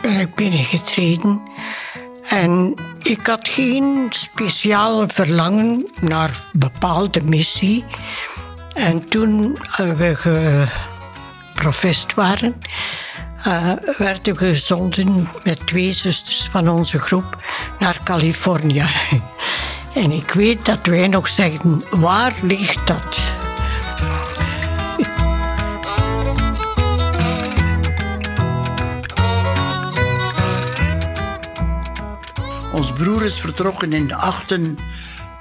ben ik binnengetreden. En ik had geen speciaal verlangen naar bepaalde missie. En toen we geprofest waren, uh, werden we gezonden met twee zusters van onze groep naar Californië. En ik weet dat wij nog zeggen, waar ligt dat? Ons broer is vertrokken in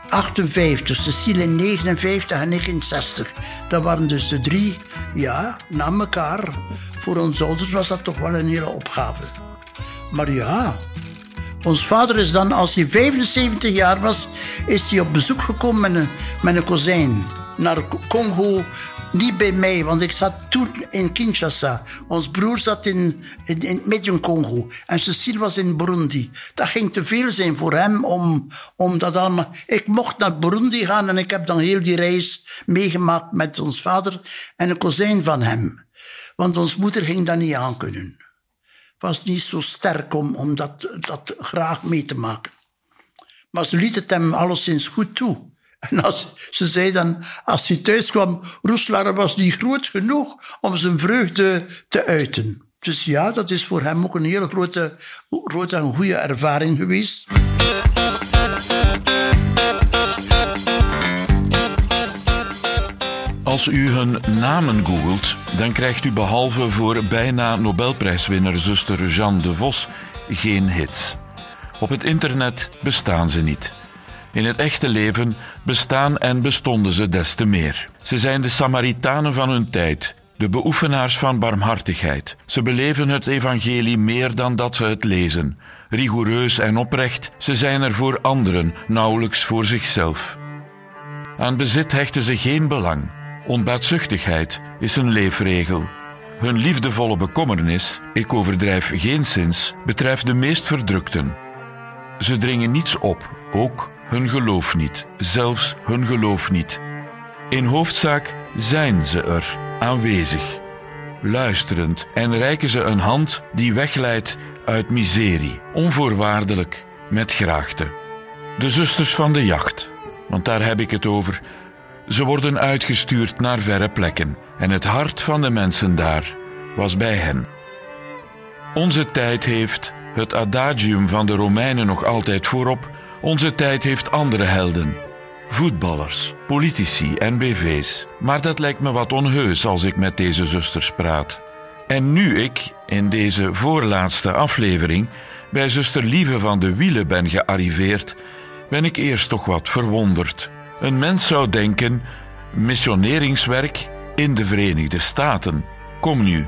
58, Cecile in 59 en ik in 60. Dat waren dus de drie, ja, na elkaar. Voor ons ouders was dat toch wel een hele opgave. Maar ja, ons vader is dan, als hij 75 jaar was, is hij op bezoek gekomen met een, met een kozijn naar Congo. Niet bij mij, want ik zat toen in Kinshasa. Ons broer zat in, in, in Midden-Congo. En Cecile was in Burundi. Dat ging te veel zijn voor hem om, om dat allemaal... Ik mocht naar Burundi gaan en ik heb dan heel die reis meegemaakt met ons vader en een kozijn van hem. Want ons moeder ging dat niet aankunnen was niet zo sterk om, om dat, dat graag mee te maken. Maar ze liet het hem alleszins goed toe. En als, ze zei dan, als hij thuis kwam, Roeslaar was niet groot genoeg om zijn vreugde te uiten. Dus ja, dat is voor hem ook een hele grote, grote en goede ervaring geweest. Als u hun namen googelt, dan krijgt u behalve voor bijna Nobelprijswinner zuster Jeanne de Vos geen hits. Op het internet bestaan ze niet. In het echte leven bestaan en bestonden ze des te meer. Ze zijn de Samaritanen van hun tijd, de beoefenaars van barmhartigheid. Ze beleven het evangelie meer dan dat ze het lezen. Rigoureus en oprecht, ze zijn er voor anderen, nauwelijks voor zichzelf. Aan bezit hechten ze geen belang. Onbaatzuchtigheid is een leefregel. Hun liefdevolle bekommernis, ik overdrijf geenszins, betreft de meest verdrukten. Ze dringen niets op, ook hun geloof niet, zelfs hun geloof niet. In hoofdzaak zijn ze er, aanwezig, luisterend en reiken ze een hand die wegleidt uit miserie, onvoorwaardelijk, met graagte. De zusters van de jacht, want daar heb ik het over, ze worden uitgestuurd naar verre plekken en het hart van de mensen daar was bij hen. Onze tijd heeft het adagium van de Romeinen nog altijd voorop. Onze tijd heeft andere helden. Voetballers, politici en BV's. Maar dat lijkt me wat onheus als ik met deze zusters praat. En nu ik, in deze voorlaatste aflevering, bij zuster Lieve van de Wielen ben gearriveerd, ben ik eerst toch wat verwonderd. Een mens zou denken: missioneringswerk in de Verenigde Staten. Kom nu.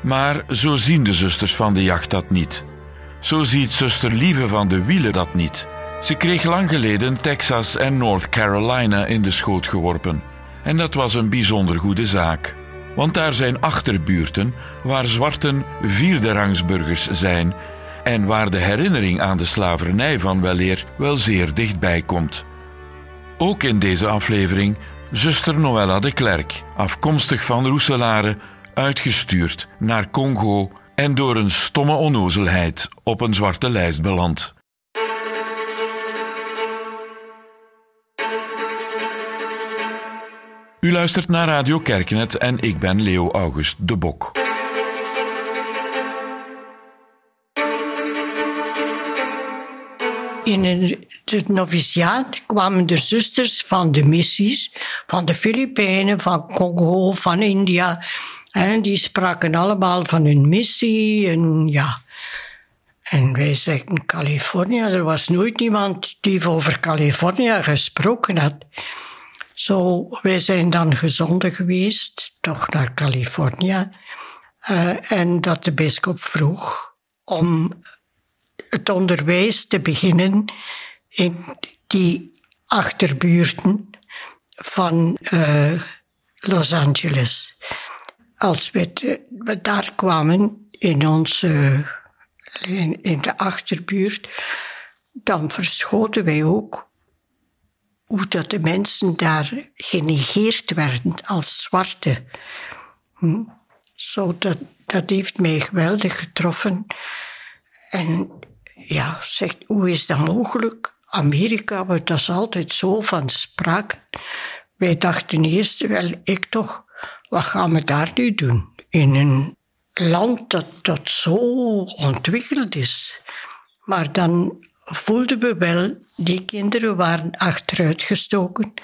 Maar zo zien de zusters van de jacht dat niet. Zo ziet zuster Lieve van de Wielen dat niet. Ze kreeg lang geleden Texas en North Carolina in de schoot geworpen. En dat was een bijzonder goede zaak. Want daar zijn achterbuurten waar zwarten vierde rangsburgers zijn en waar de herinnering aan de slavernij van weleer wel zeer dichtbij komt. Ook in deze aflevering zuster Noella de Klerk, afkomstig van Roeselare, uitgestuurd naar Congo en door een stomme onnozelheid op een zwarte lijst beland. U luistert naar Radio Kerknet en ik ben Leo August de Bok. In het noviciaat kwamen de zusters van de missies, van de Filipijnen, van Congo, van India. En die spraken allemaal van hun missie en ja. En wij zeggen Californië, er was nooit iemand die over Californië gesproken had. Zo, wij zijn dan gezonden geweest, toch naar Californië. Uh, en dat de bischop vroeg om het onderwijs te beginnen in die achterbuurten van uh, Los Angeles. Als we, we, daar kwamen in onze in de achterbuurt, dan verschoten wij ook hoe dat de mensen daar genegeerd werden als zwarte. Hm? Zo dat, dat heeft mij geweldig getroffen. En ja, zegt, hoe is dat mogelijk? Amerika, wordt dat is altijd zo van spraak. Wij dachten eerst, wel, ik toch, wat gaan we daar nu doen? In een land dat, dat zo ontwikkeld is. Maar dan voelden we wel, die kinderen waren achteruitgestoken,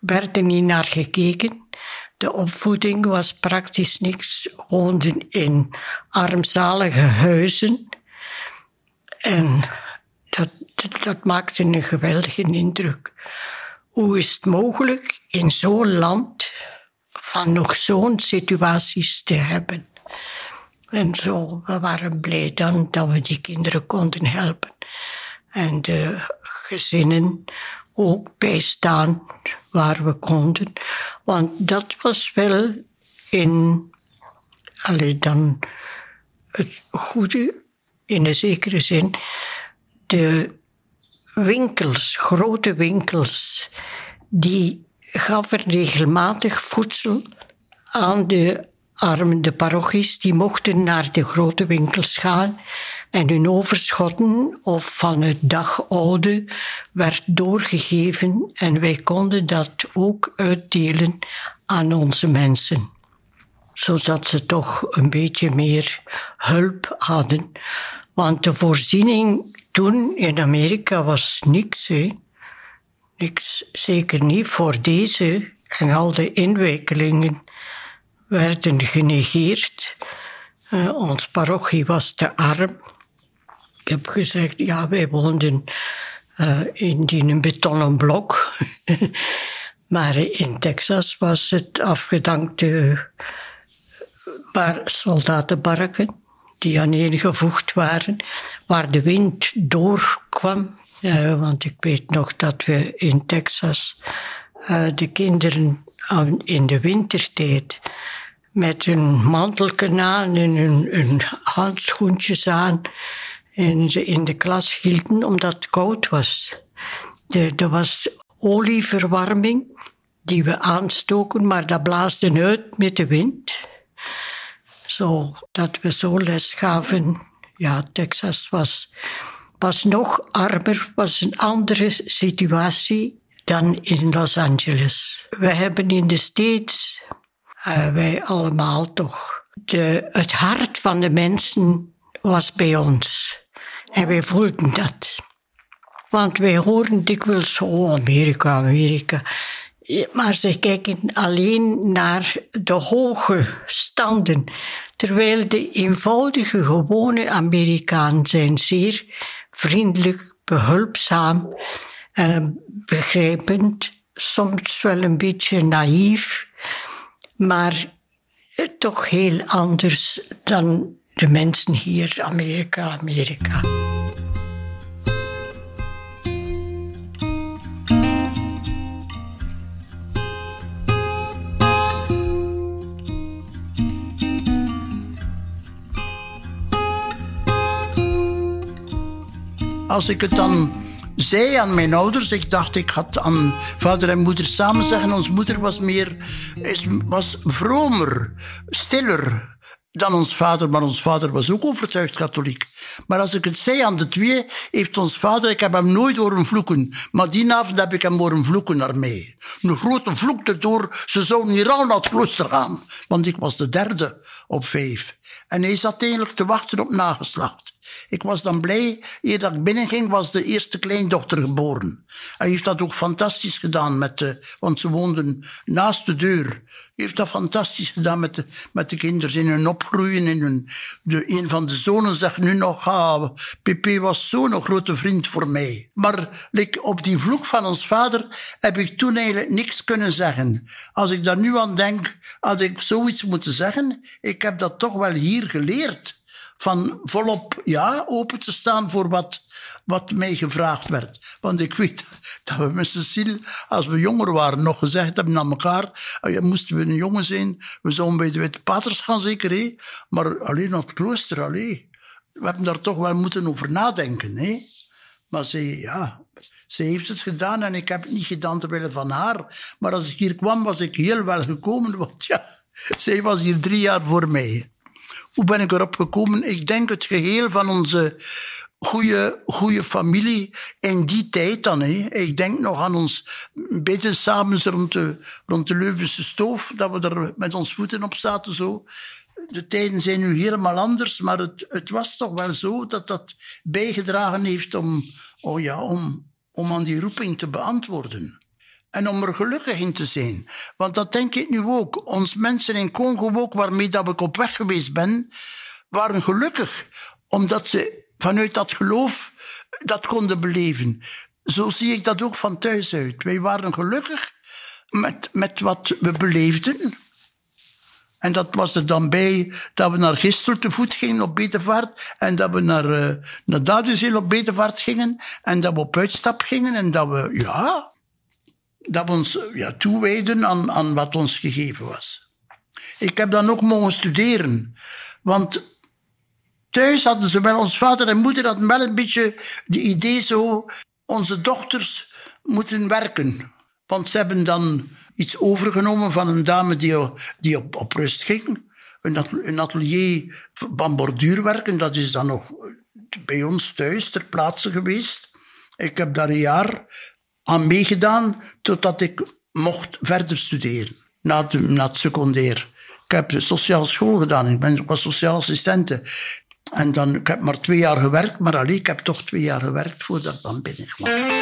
werden niet naar gekeken. De opvoeding was praktisch niks, woonden in armzalige huizen. En dat, dat, dat maakte een geweldige indruk. Hoe is het mogelijk in zo'n land van nog zo'n situaties te hebben? En zo, we waren blij dan dat we die kinderen konden helpen. En de gezinnen ook bijstaan waar we konden. Want dat was wel in, allee, dan het goede, in een zekere zin, de winkels, grote winkels, die gaven regelmatig voedsel aan de armen, de parochies, die mochten naar de grote winkels gaan en hun overschotten of van het dagoude werd doorgegeven en wij konden dat ook uitdelen aan onze mensen. Zodat ze toch een beetje meer hulp hadden. Want de voorziening toen in Amerika was niks. Hè. Niks, zeker niet voor deze. En al de inwikkelingen werden genegeerd. Uh, ons parochie was te arm. Ik heb gezegd, ja, wij woonden uh, in een betonnen blok. maar in Texas was het afgedankte bar soldatenbarken die aaneengevoegd waren, waar de wind doorkwam. Uh, want ik weet nog dat we in Texas uh, de kinderen in de wintertijd met hun mantelken aan en hun, hun handschoentjes aan de, in de klas hielden omdat het koud was. er was olieverwarming die we aanstoken, maar dat blaasde uit met de wind. Zo dat we zo les gaven. Ja, Texas was, was nog armer, was een andere situatie dan in Los Angeles. We hebben in de States, uh, wij allemaal toch, de, het hart van de mensen was bij ons. En wij voelden dat. Want wij horen dikwijls, oh Amerika, Amerika. Maar ze kijken alleen naar de hoge standen. Terwijl de eenvoudige, gewone Amerikanen zijn zeer vriendelijk, behulpzaam, eh, begrijpend, soms wel een beetje naïef, maar eh, toch heel anders dan de mensen hier, Amerika, Amerika. Als ik het dan zei aan mijn ouders, ik dacht ik had aan vader en moeder samen zeggen, onze moeder was meer, was vromer, stiller dan ons vader, maar ons vader was ook overtuigd katholiek. Maar als ik het zei aan de twee, heeft ons vader, ik heb hem nooit horen vloeken, maar die avond heb ik hem horen vloeken naar mij. Een grote vloek erdoor, ze zouden hier al naar het klooster gaan, want ik was de derde op vijf. En hij zat eigenlijk te wachten op nageslacht. Ik was dan blij, eer dat ik binnenging, was de eerste kleindochter geboren. Hij heeft dat ook fantastisch gedaan, met de, want ze woonden naast de deur. Hij heeft dat fantastisch gedaan met de, met de kinderen in hun opgroeien. In hun, de, een van de zonen zegt nu nog, ah, Pepe was zo'n grote vriend voor mij. Maar op die vloek van ons vader heb ik toen eigenlijk niks kunnen zeggen. Als ik daar nu aan denk, had ik zoiets moeten zeggen. Ik heb dat toch wel hier geleerd van volop ja, open te staan voor wat, wat mij gevraagd werd. Want ik weet dat we met Cecile, als we jonger waren, nog gezegd hebben aan elkaar, ah, moesten we een jongen zijn, we zouden bij de paters gaan zeker, hé? maar alleen naar het klooster, alleen. We hebben daar toch wel moeten over nadenken. Hé? Maar ze, ja, ze heeft het gedaan en ik heb het niet gedaan terwille van haar. Maar als ik hier kwam, was ik heel wel gekomen, want ja, zij was hier drie jaar voor mij. Hoe ben ik erop gekomen? Ik denk het geheel van onze goede, goede familie in die tijd dan. Hè. Ik denk nog aan ons beetje samen rond de, rond de Leuvense stoof, dat we er met ons voeten op zaten zo. De tijden zijn nu helemaal anders, maar het, het was toch wel zo dat dat bijgedragen heeft om, oh ja, om, om aan die roeping te beantwoorden. En om er gelukkig in te zijn. Want dat denk ik nu ook. Ons mensen in Congo ook, waarmee dat ik op weg geweest ben, waren gelukkig. Omdat ze vanuit dat geloof dat konden beleven. Zo zie ik dat ook van thuis uit. Wij waren gelukkig met, met wat we beleefden. En dat was er dan bij dat we naar Gistel te voet gingen op Betevaart. En dat we naar, uh, naar Duitsland op Betevaart gingen. En dat we op uitstap gingen. En dat we, ja, dat we ons ja, toewijden aan, aan wat ons gegeven was. Ik heb dan ook mogen studeren. Want thuis hadden ze wel, ons vader en moeder hadden wel een beetje de idee zo, onze dochters moeten werken. Want ze hebben dan iets overgenomen van een dame die, die op, op rust ging. Een atelier van borduurwerken, dat is dan nog bij ons thuis ter plaatse geweest. Ik heb daar een jaar aan meegedaan totdat ik mocht verder studeren, na, na het secundair. Ik heb sociale school gedaan, ik ben, was sociaal assistente. En dan, ik heb maar twee jaar gewerkt, maar alleen, ik heb toch twee jaar gewerkt voordat ik dan binnenkwam.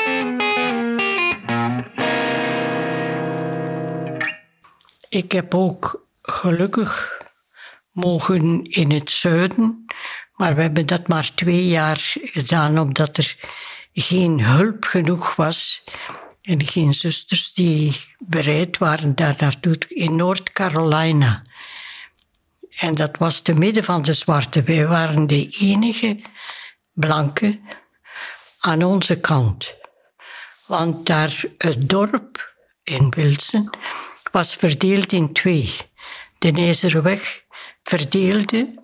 Ik heb ook gelukkig mogen in het zuiden, maar we hebben dat maar twee jaar gedaan omdat er geen hulp genoeg was en geen zusters die bereid waren daar naartoe in Noord-Carolina. En dat was te midden van de zwarte. Wij waren de enige blanke aan onze kant. Want daar het dorp in Wilson was verdeeld in twee. De Nezerweg verdeelde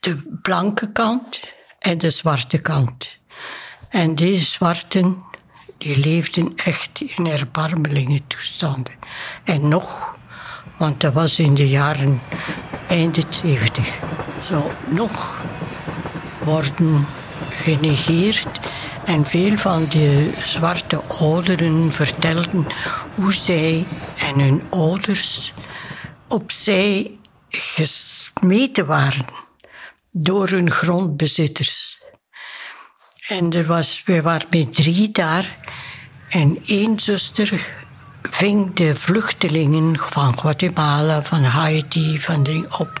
de blanke kant en de zwarte kant. En deze zwarten die leefden echt in erbarmelinge toestanden. En nog, want dat was in de jaren einde 70. Zo nog worden genegeerd. En veel van de zwarte ouderen vertelden hoe zij en hun ouders opzij gesmeten waren door hun grondbezitters. En er was, we waren met drie daar. En één zuster ving de vluchtelingen van Guatemala, van Haiti, van de, op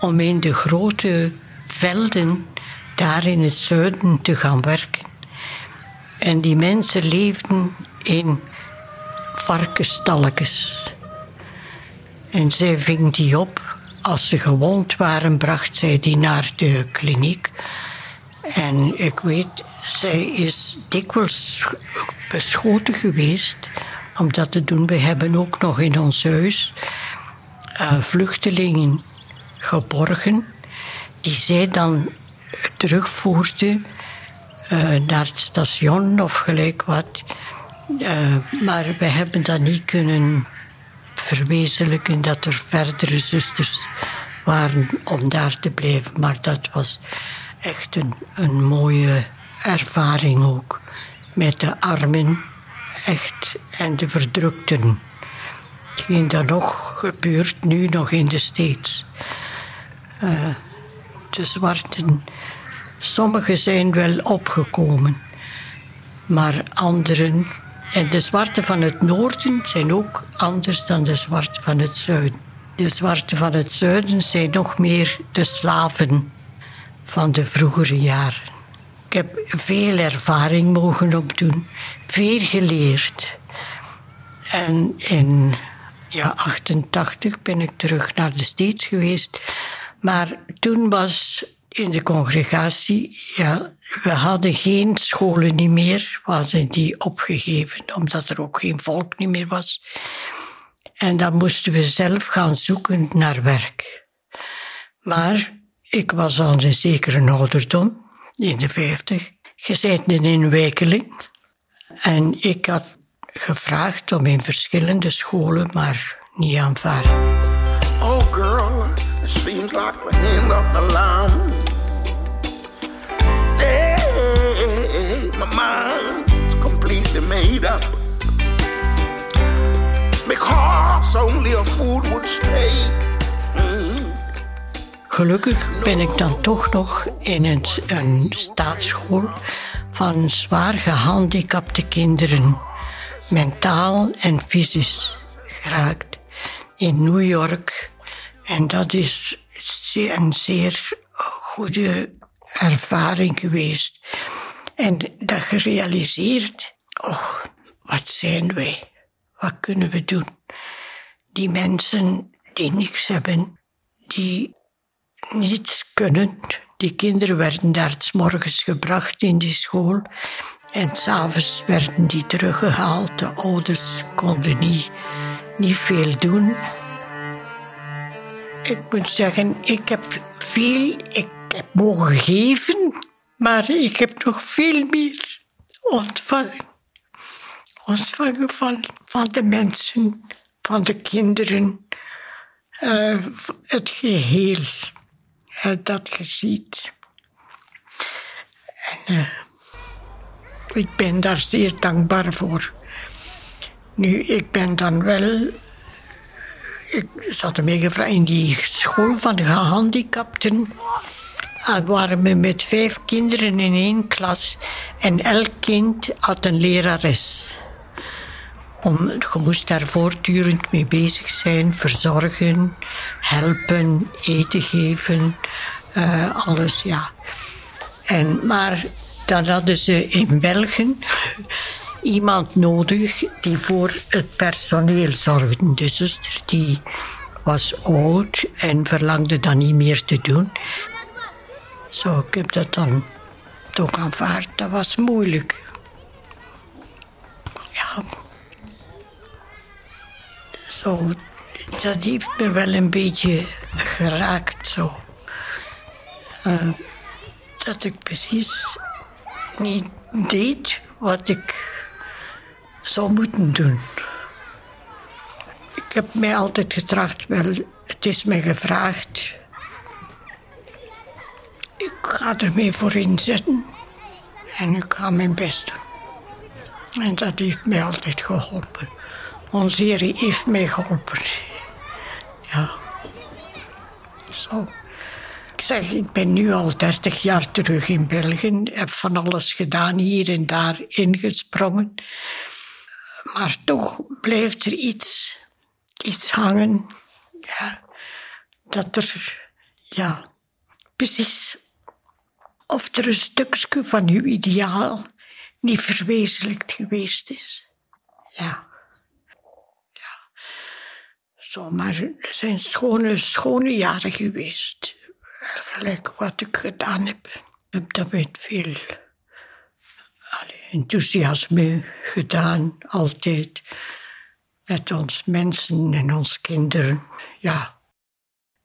om in de grote velden daar in het zuiden te gaan werken. En die mensen leefden in varkenstalletjes. En zij ving die op. Als ze gewond waren, bracht zij die naar de kliniek. En ik weet, zij is dikwijls beschoten geweest om dat te doen. We hebben ook nog in ons huis uh, vluchtelingen geborgen, die zij dan terugvoerde uh, naar het station of gelijk wat. Uh, maar we hebben dat niet kunnen verwezenlijken dat er verdere zusters waren om daar te blijven. Maar dat was echt een, mooie ervaring ook. Met de armen, echt, en de verdrukten. Hetgeen dat nog gebeurt, nu nog in de States. Uh, de zwarten, sommigen zijn wel opgekomen, maar anderen. En de zwarten van het noorden zijn ook anders dan de zwarten van het zuiden. De zwarten van het zuiden zijn nog meer de slaven van de vroegere jaren. Ik heb veel ervaring mogen opdoen, veel geleerd. En in ja, 88 ben ik terug naar de States geweest. Maar toen was in de congregatie, ja, we hadden geen scholen niet meer. We die opgegeven, omdat er ook geen volk niet meer was. En dan moesten we zelf gaan zoeken naar werk. Maar ik was al een zekere ouderdom, in de vijftig, gezeten in Wijkeling. En ik had gevraagd om in verschillende scholen, maar niet aanvaard. Oh, girl, it seems like the end of the line. Hey, my mind's completely made up. Because only a fool would stay. Gelukkig ben ik dan toch nog in het, een staatsschool van zwaar gehandicapte kinderen, mentaal en fysisch geraakt, in New York. En dat is een zeer goede ervaring geweest. En dat gerealiseerd, oh, wat zijn wij? Wat kunnen we doen? Die mensen die niks hebben, die niets kunnen. Die kinderen werden daar s morgens gebracht in die school. En s'avonds werden die teruggehaald. De ouders konden niet, niet veel doen. Ik moet zeggen, ik heb veel, ik heb mogen geven, maar ik heb nog veel meer ontvangen. Ontvangen van, van de mensen, van de kinderen, uh, het geheel uh, dat je ziet. En uh, ik ben daar zeer dankbaar voor. Nu, ik ben dan wel. Ik zat ermee gevraagd in die school van de gehandicapten. En waren we met vijf kinderen in één klas. En elk kind had een lerares. Om, je moest daar voortdurend mee bezig zijn, verzorgen, helpen, eten geven, uh, alles, ja. En, maar dan hadden ze in België iemand nodig die voor het personeel zorgde. De zuster die was oud en verlangde dat niet meer te doen. Zo, ik heb dat dan toch aanvaard. Dat was moeilijk. Ja. Zo, dat heeft me wel een beetje geraakt zo. Uh, dat ik precies niet deed wat ik zou moeten doen. Ik heb mij altijd getracht, wel, het is mij gevraagd. Ik ga ermee voor inzetten en ik ga mijn best doen. En dat heeft mij altijd geholpen. Onze Heer heeft mij geholpen. Ja. Zo. Ik zeg, ik ben nu al 30 jaar terug in België. Heb van alles gedaan, hier en daar ingesprongen. Maar toch blijft er iets, iets hangen. Ja, dat er, ja, precies. Of er een stukje van uw ideaal niet verwezenlijkt geweest is. Ja. Zo, maar het zijn schone, schone jaren geweest. Gelijk wat ik gedaan heb. Heb dat met veel enthousiasme gedaan, altijd. Met ons mensen en ons kinderen, ja.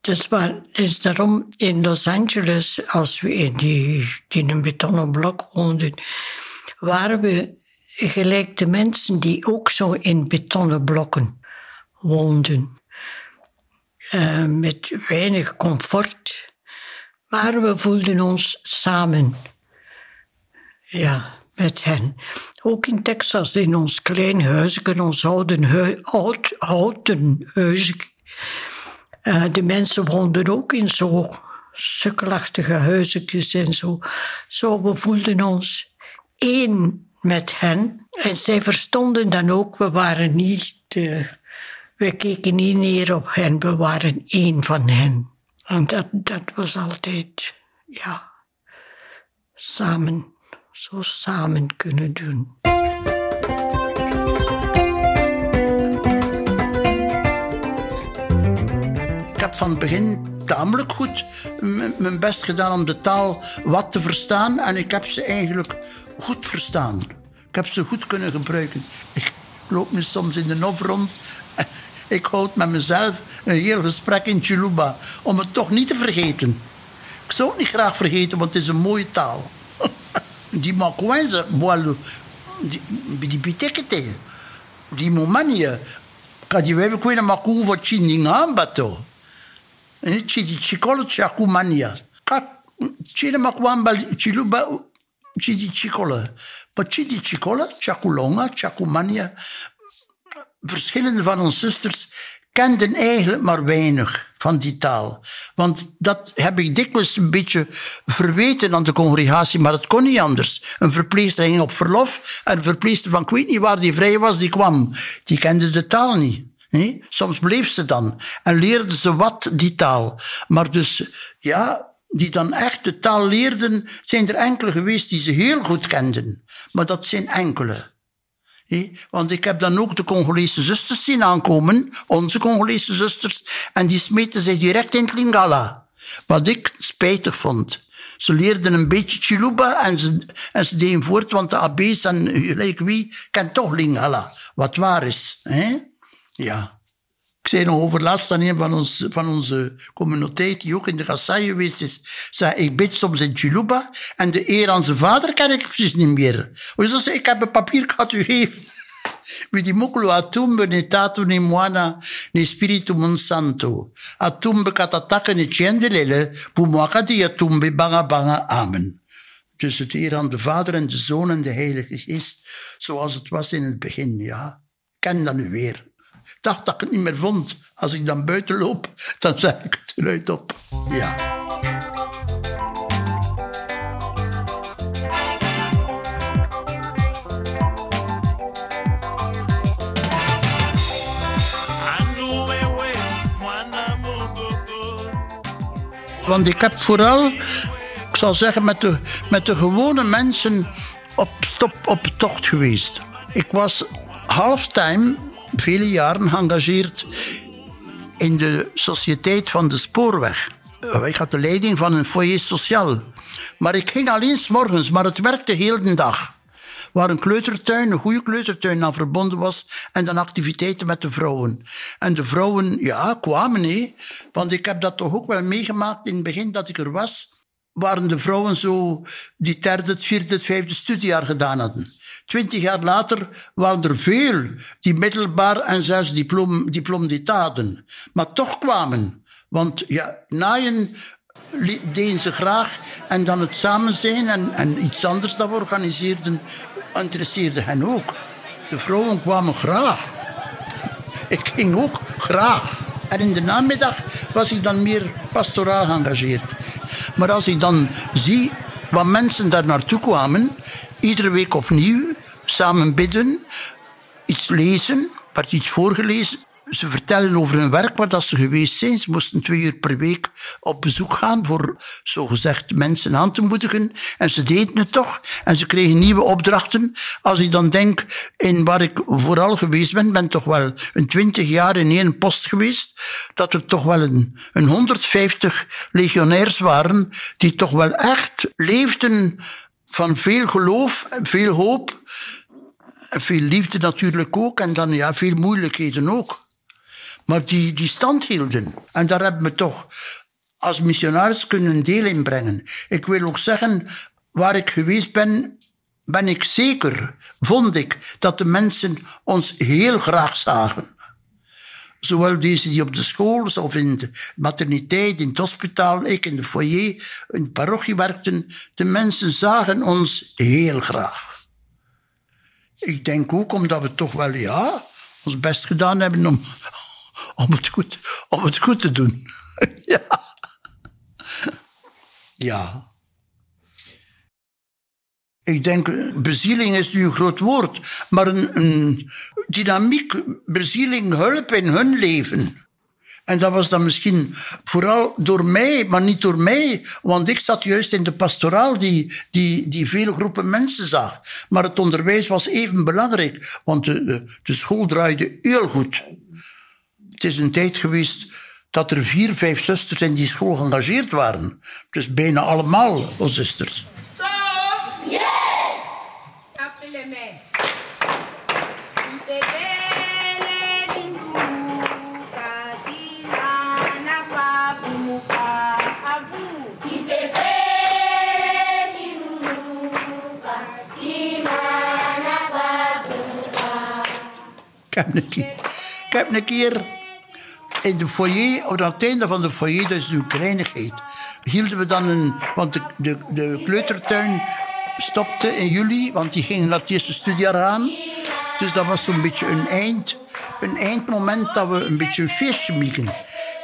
Dus maar, is daarom in Los Angeles, als we in, die, in een betonnen blok woonden, waren we gelijk de mensen die ook zo in betonnen blokken woonden. Uh, met weinig comfort. Maar we voelden ons samen. Ja, met hen. Ook in Texas, in ons klein huisje, ons houten, hu oud, houten huisje. Uh, de mensen woonden ook in zo sukkelachtige huisjes en zo. Zo, we voelden ons één met hen. En zij verstonden dan ook, we waren niet de we keken niet neer op hen, we waren één van hen. En dat, dat was altijd, ja, samen, zo samen kunnen doen. Ik heb van het begin tamelijk goed mijn best gedaan om de taal wat te verstaan. En ik heb ze eigenlijk goed verstaan. Ik heb ze goed kunnen gebruiken. Ik loop nu soms in de nof rond ik houd met mezelf een heel gesprek in Chiluba om het toch niet te vergeten. Ik zou het niet graag vergeten, want het is een mooie taal. Die makwenze, die die bitekete, die momanie, kadi wewe kwena maku vo chindinga bato. eh, Chidi Chicolo Chakumania. Chile Makwamba Chiluba Chidi. Maar Chidi Chicolo, Chakulonga, Chakumania. Verschillende van onze zusters kenden eigenlijk maar weinig van die taal. Want dat heb ik dikwijls een beetje verweten aan de congregatie, maar het kon niet anders. Een verpleegster ging op verlof en een verpleegster van ik weet niet waar die vrij was, die kwam. Die kende de taal niet. Soms bleef ze dan en leerde ze wat die taal. Maar dus, ja, die dan echt de taal leerden, zijn er enkele geweest die ze heel goed kenden. Maar dat zijn enkele. Want ik heb dan ook de Congolese zusters zien aankomen, onze Congolese zusters, en die smeten zich direct in het Lingala. Wat ik spijtig vond. Ze leerden een beetje Chiluba en ze, en ze deden voort, want de AB's en gelijk wie kent toch Lingala. Wat waar is. Hè? Ja. Ik zei nog over laatst aan een van, ons, van onze communiteit, die ook in de Gassai geweest is. Zei, ik bid soms in Chiluba en de eer aan zijn vader ken ik precies niet meer. Dus zei, ik heb een papier gehad u geven. Wie die mokulu atumbe ne tatu ne mwana ne spiritu monsanto. Atumbe katataka ne tjendelele, pumwaka di atumbe banga banga amen. Dus het eer aan de Vader en de Zoon en de Heilige Geest, zoals het was in het begin, ja. Ken dat nu weer dacht dat ik het niet meer vond. Als ik dan buiten loop, dan zeg ik het eruit op. Ja. Want ik heb vooral, ik zal zeggen, met de, met de gewone mensen op, op tocht geweest. Ik was halftime vele jaren geëngageerd in de Sociëteit van de Spoorweg. Ik had de leiding van een foyer sociaal. Maar ik ging alleen s morgens, maar het werkte heel de dag. Waar een kleutertuin, een goede kleutertuin aan verbonden was. En dan activiteiten met de vrouwen. En de vrouwen, ja, kwamen, nee. Want ik heb dat toch ook wel meegemaakt in het begin dat ik er was. Waren de vrouwen zo die derde, vierde, het vijfde studiejaar gedaan hadden. Twintig jaar later waren er veel die middelbaar en zelfs diplom, diplom Maar toch kwamen. Want ja, naaien deden ze graag. En dan het samen zijn en, en iets anders dat we organiseerden, interesseerde hen ook. De vrouwen kwamen graag. Ik ging ook graag. En in de namiddag was ik dan meer pastoraal geëngageerd. Maar als ik dan zie wat mensen daar naartoe kwamen, iedere week opnieuw, samen bidden, iets lezen, werd iets voorgelezen. Ze vertellen over hun werk waar dat ze geweest zijn. Ze moesten twee uur per week op bezoek gaan voor zogezegd mensen aan te moedigen. En ze deden het toch. En ze kregen nieuwe opdrachten. Als ik dan denk in waar ik vooral geweest ben, ben toch wel een twintig jaar in één post geweest, dat er toch wel een, een 150 legionairs waren die toch wel echt leefden van veel geloof, veel hoop, veel liefde natuurlijk ook en dan ja, veel moeilijkheden ook. Maar die, die stand hielden. En daar hebben we toch als missionaris kunnen deel in brengen. Ik wil ook zeggen, waar ik geweest ben, ben ik zeker, vond ik, dat de mensen ons heel graag zagen. Zowel deze die op de school, of in de materniteit, in het hospitaal, ik in de foyer, in de parochie werkten. De mensen zagen ons heel graag. Ik denk ook omdat we toch wel, ja, ons best gedaan hebben om, om, het, goed, om het goed te doen. ja. Ja. Ik denk, bezieling is nu een groot woord, maar een, dynamiek, bezieling, hulp in hun leven. En dat was dan misschien vooral door mij, maar niet door mij. Want ik zat juist in de pastoraal die, die, die veel groepen mensen zag. Maar het onderwijs was even belangrijk, want de, de, de school draaide heel goed. Het is een tijd geweest dat er vier, vijf zusters in die school geëngageerd waren. Dus bijna allemaal zusters. Ik heb een keer in de foyer, op het einde van de foyer, dat is een hielden we dan een... Want de, de, de kleutertuin stopte in juli, want die ging naar het eerste studiejaar aan. Dus dat was zo'n beetje een, eind, een eindmoment dat we een beetje een feestje mieken.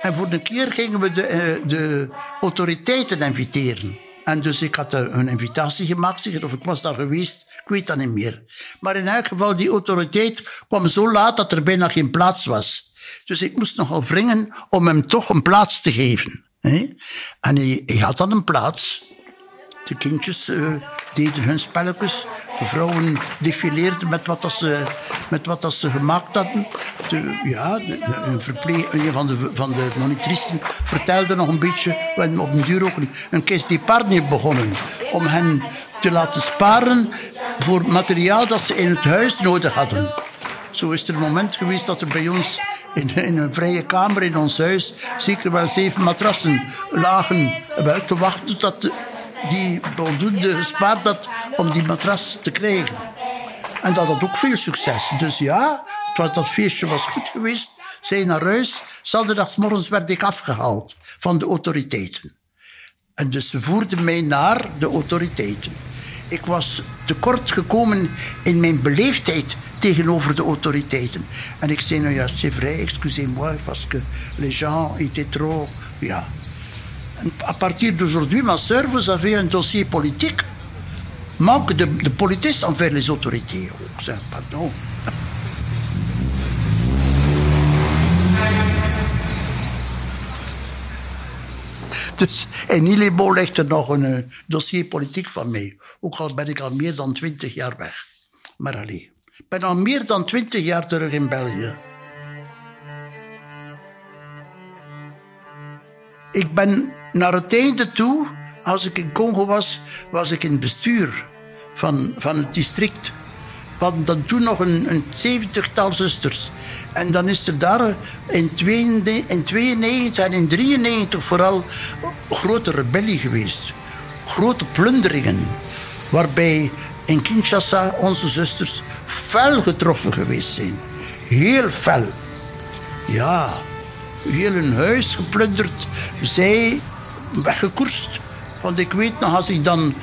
En voor een keer gingen we de, eh, de autoriteiten inviteren. En dus ik had een invitatie gemaakt, of ik was daar geweest, ik weet dat niet meer. Maar in elk geval, die autoriteit kwam zo laat dat er bijna geen plaats was. Dus ik moest nogal wringen om hem toch een plaats te geven. En hij, had dan een plaats. De kindjes uh, deden hun spelletjes. De vrouwen defileerden met wat, dat ze, met wat dat ze gemaakt hadden. De, ja, een, van de, van de monitristen vertelde nog een beetje. We hebben op een duur ook een, een caisse begonnen. Om hen te laten sparen voor materiaal dat ze in het huis nodig hadden. Zo is er een moment geweest dat er bij ons in, een vrije kamer in ons huis zeker wel zeven matrassen lagen wel, te wachten tot die voldoende gespaard had om die matras te krijgen. En dat had ook veel succes. Dus ja, het was, dat feestje was goed geweest. Zij naar huis. Zaterdagsmorgens werd ik afgehaald van de autoriteiten. En dus ze voerden mij naar de autoriteiten. Ik was tekort gekomen in mijn beleefdheid tegenover de autoriteiten. En ik zei, nou ja, c'est vrai, excusez-moi, parce que les gens étaient trop... Ja. À partir d'aujourd'hui, ma sœur, vous avez un dossier politique. Manque de, de politesse envers les autorités. Oh, pardon. Dus in Illebo ligt er nog een uh, dossier politiek van mij. Ook al ben ik al meer dan twintig jaar weg. Maar alleen. Ik ben al meer dan twintig jaar terug in België. Ik ben naar het einde toe, als ik in Congo was, was ik in het bestuur van, van het district. We hadden dan toen nog een, een zeventigtal zusters. En dan is er daar in 92 en in 93 vooral grote rebellie geweest. Grote plunderingen. Waarbij in Kinshasa onze zusters fel getroffen geweest zijn. Heel fel. Ja, heel een huis geplunderd. Zij weggekoerst. Want ik weet nog, als ik dan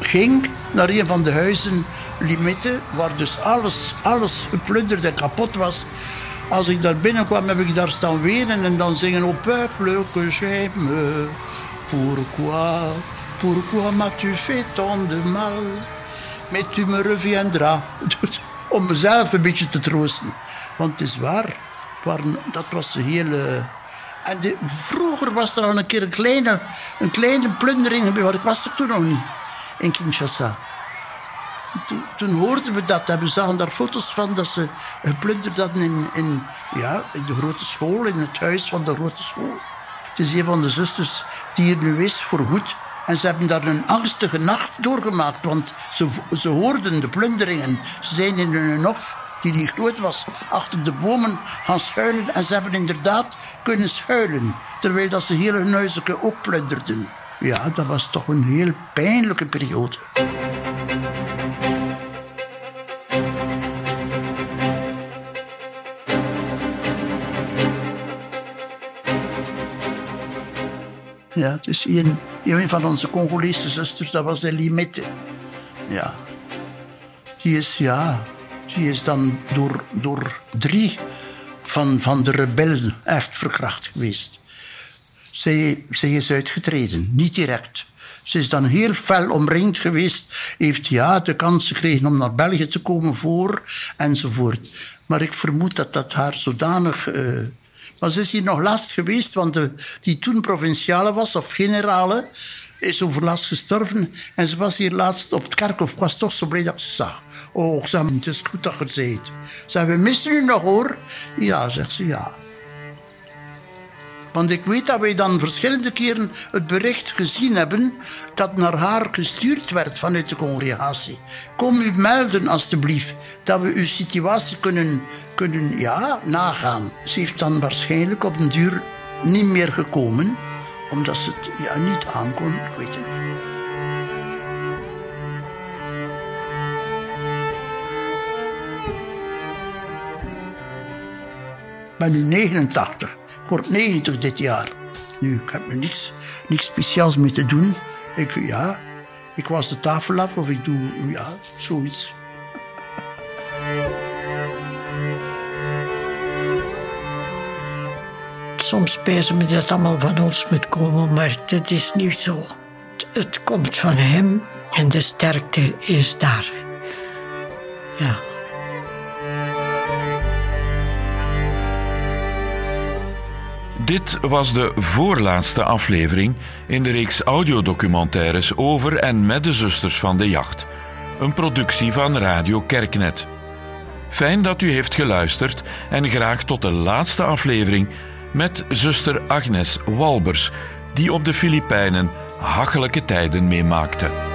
ging naar een van de huizen Limite, waar dus alles, alles geplunderd en kapot was. Als ik daar binnenkwam, heb ik daar staan wenen en dan zingen... Au peuple que j'aime, pourquoi, pourquoi m'as-tu fait tant de mal? Mais tu me reviendras. Om mezelf een beetje te troosten. Want het is waar, dat was de hele... En vroeger was er al een keer een kleine, een kleine plundering. Ik was er toen nog niet, in Kinshasa. Toen, hoorden we dat. We zagen daar foto's van dat ze geplunderd hadden in, in, ja, in de grote school, in het huis van de grote school. Het is een van de zusters die er nu is voor goed. En ze hebben daar een angstige nacht doorgemaakt, want ze, ze hoorden de plunderingen. Ze zijn in een hof die niet groot was, achter de bomen gaan schuilen. En ze hebben inderdaad kunnen schuilen, terwijl dat ze hele huizen ook plunderden. Ja, dat was toch een heel pijnlijke periode. Ja, dus een, een van onze Congolese zusters, dat was Elimette. Ja. Die is, ja, die is dan door, door drie van, van de rebellen echt verkracht geweest. Zij, zij is uitgetreden, niet direct. Ze is dan heel fel omringd geweest. Heeft ja de kans gekregen om naar België te komen voor, enzovoort. Maar ik vermoed dat dat haar zodanig... Uh, maar ze is hier nog laatst geweest, want de, die toen provinciale was, of generale, is overlast gestorven. En ze was hier laatst op het kerkhof. Ik was toch zo blij dat ze zag. Oh, ze het is goed dat je het zei. Ze we missen u nog hoor. Ja, zegt ze, ja. Want ik weet dat wij dan verschillende keren het bericht gezien hebben dat naar haar gestuurd werd vanuit de congregatie. Kom u melden alstublieft dat we uw situatie kunnen, kunnen ja, nagaan. Ze heeft dan waarschijnlijk op een duur niet meer gekomen, omdat ze het ja, niet aankon. Ik weet het niet. Ben nu 89. Ik word 90 dit jaar. Nu, ik heb er niks, niks speciaals mee te doen. Ik, ja, ik was de tafel af of ik doe, ja, zoiets. Soms spelen we dat allemaal van ons moet komen, maar dat is niet zo. Het, het komt van hem en de sterkte is daar. Ja. Dit was de voorlaatste aflevering in de reeks audiodocumentaires over en met de zusters van de jacht. Een productie van Radio Kerknet. Fijn dat u heeft geluisterd en graag tot de laatste aflevering met zuster Agnes Walbers, die op de Filipijnen hachelijke tijden meemaakte.